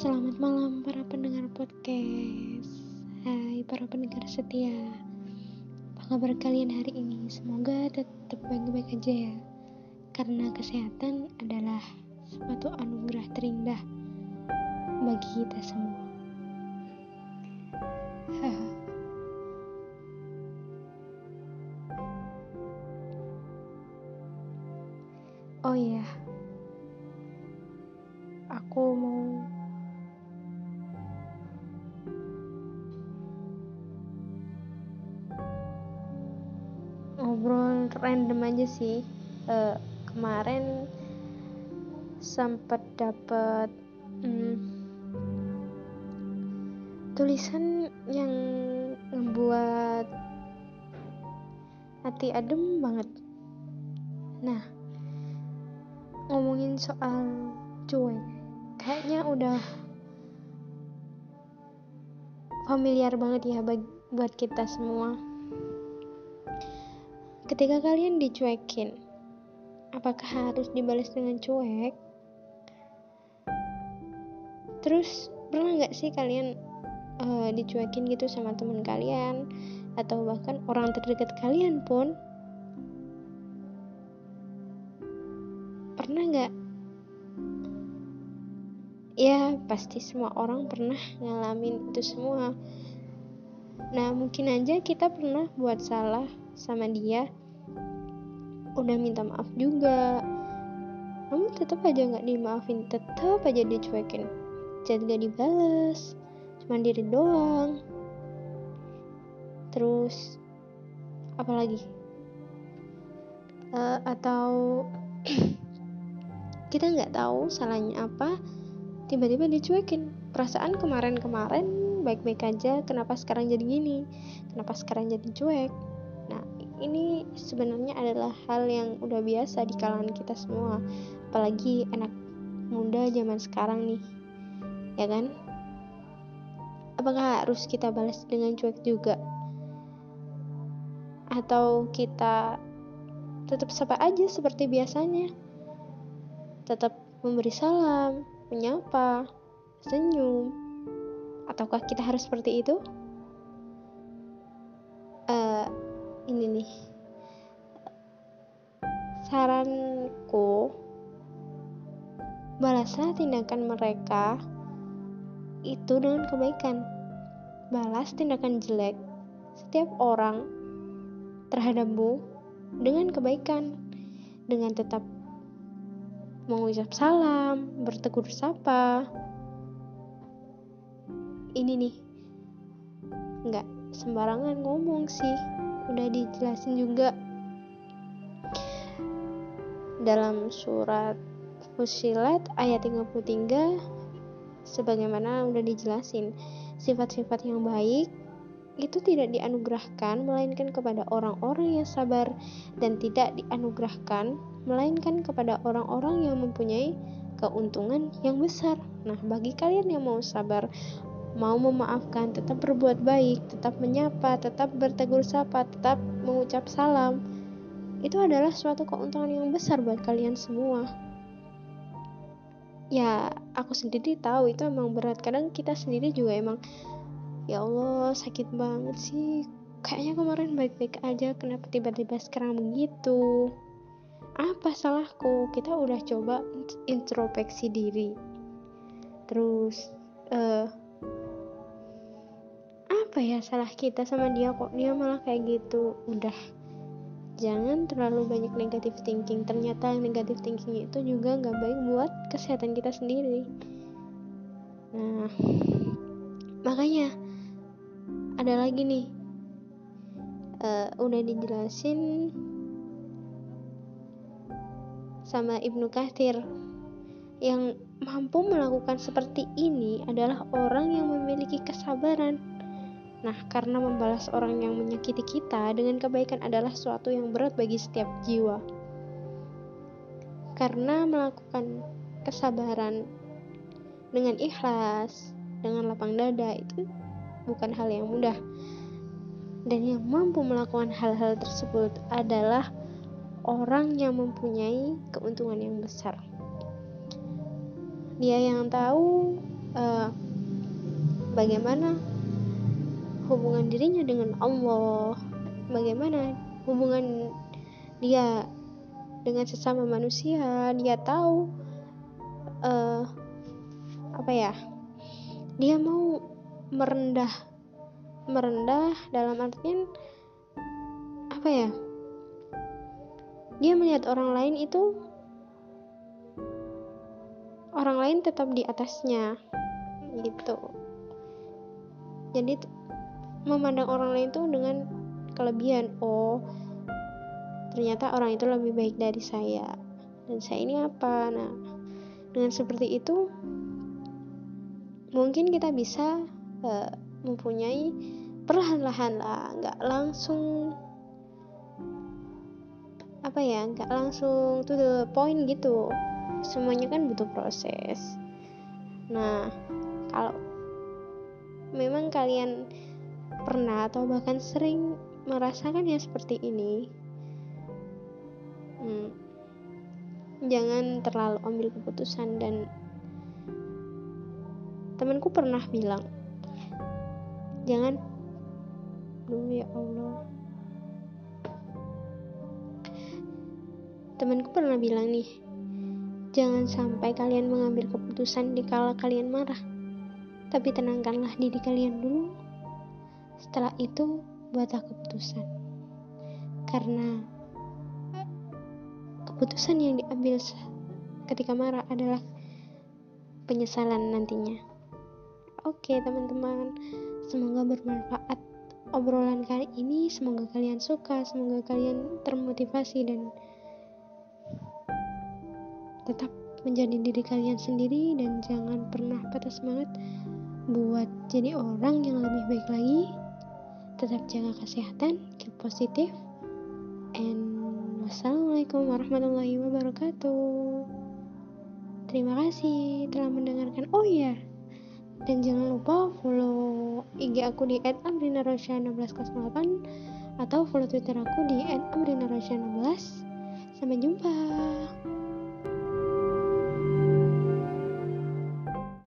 Selamat malam para pendengar podcast. Hai para pendengar setia. Apa kabar kalian hari ini? Semoga tetap baik-baik aja ya. Karena kesehatan adalah suatu anugerah terindah Bagi kita semua. Oh iya ngobrol random aja sih. Uh, kemarin sempat dapat hmm, tulisan yang membuat hati adem banget. Nah ngomongin soal cuek kayaknya udah familiar banget ya buat kita semua Ketika kalian dicuekin, apakah harus dibalas dengan cuek? Terus pernah nggak sih kalian uh, dicuekin gitu sama teman kalian atau bahkan orang terdekat kalian pun? Pernah nggak? Ya pasti semua orang pernah ngalamin itu semua. Nah mungkin aja kita pernah buat salah sama dia udah minta maaf juga. Namun tetap aja nggak dimaafin tetap aja dicuekin. Chat gak dibales cuma diri doang. Terus apalagi uh, atau kita nggak tahu salahnya apa tiba-tiba dicuekin. Perasaan kemarin-kemarin baik-baik aja kenapa sekarang jadi gini? Kenapa sekarang jadi cuek ini sebenarnya adalah hal yang udah biasa di kalangan kita semua. Apalagi anak muda zaman sekarang nih. Ya kan? Apakah harus kita balas dengan cuek juga? Atau kita tetap sapa aja seperti biasanya? Tetap memberi salam menyapa senyum. Ataukah kita harus seperti itu ini nih. Saranku balaslah tindakan mereka itu dengan kebaikan. Balas tindakan jelek setiap orang terhadapmu dengan kebaikan. Dengan tetap mengucap salam bertegur sapa. Ini nih nggak sembarangan ngomong sih udah dijelasin juga dalam surat Fusilat ayat 33 sebagaimana udah dijelasin sifat-sifat yang baik itu tidak dianugerahkan melainkan kepada orang-orang yang sabar dan tidak dianugerahkan melainkan kepada orang-orang yang mempunyai keuntungan yang besar. Nah, bagi kalian yang mau sabar, mau memaafkan, tetap berbuat baik, tetap menyapa, tetap bertegur sapa, tetap mengucap salam. Itu adalah suatu keuntungan yang besar buat kalian semua. Ya, aku sendiri tahu itu emang berat. Kadang kita sendiri juga emang ya Allah sakit banget sih. Kayaknya kemarin baik-baik aja, kenapa tiba-tiba sekarang begitu? Apa salahku? Kita udah coba introspeksi diri. Terus uh, apa ya salah kita sama dia kok. Dia malah kayak gitu. Udah jangan terlalu banyak negatif thinking. Ternyata negatif thinking itu juga nggak baik buat kesehatan kita sendiri. Nah makanya ada lagi nih. Uh, udah dijelasin sama Ibnu Kathir yang mampu melakukan seperti ini adalah orang yang memiliki kesabaran Nah, karena membalas orang yang menyakiti kita dengan kebaikan adalah suatu yang berat bagi setiap jiwa. Karena melakukan kesabaran dengan ikhlas, dengan lapang dada itu bukan hal yang mudah. Dan yang mampu melakukan hal-hal tersebut adalah orang yang mempunyai keuntungan yang besar. Dia yang tahu uh, bagaimana hubungan dirinya dengan Allah. Bagaimana hubungan dia dengan sesama manusia? Dia tahu uh, apa ya? Dia mau merendah merendah dalam artian apa ya? Dia melihat orang lain itu orang lain tetap di atasnya gitu. Jadi memandang orang lain itu dengan kelebihan. Oh ternyata orang itu lebih baik dari saya. Dan saya ini apa? Nah dengan seperti itu mungkin kita bisa uh, mempunyai perlahan-lahan lah. Nggak langsung apa ya nggak langsung to the point gitu. Semuanya kan butuh proses. Nah kalau memang kalian pernah atau bahkan sering merasakan yang seperti ini. Hmm, jangan terlalu ambil keputusan dan temanku pernah bilang jangan. Dulu ya Allah. Temanku pernah bilang nih jangan sampai kalian mengambil keputusan di kala kalian marah tapi tenangkanlah diri kalian dulu setelah itu buatlah keputusan karena keputusan yang diambil ketika marah adalah penyesalan nantinya. Oke, teman-teman, semoga bermanfaat obrolan kali ini. Semoga kalian suka, semoga kalian termotivasi dan tetap menjadi diri kalian sendiri dan jangan pernah patah semangat buat jadi orang yang lebih baik lagi. Tetap jaga kesehatan, keep positif, and Wassalamualaikum warahmatullahi wabarakatuh. Terima kasih telah mendengarkan. Oh iya, dan jangan lupa follow IG aku di @amrinarosya1608 atau follow Twitter aku di @amrinarosya16. Sampai jumpa.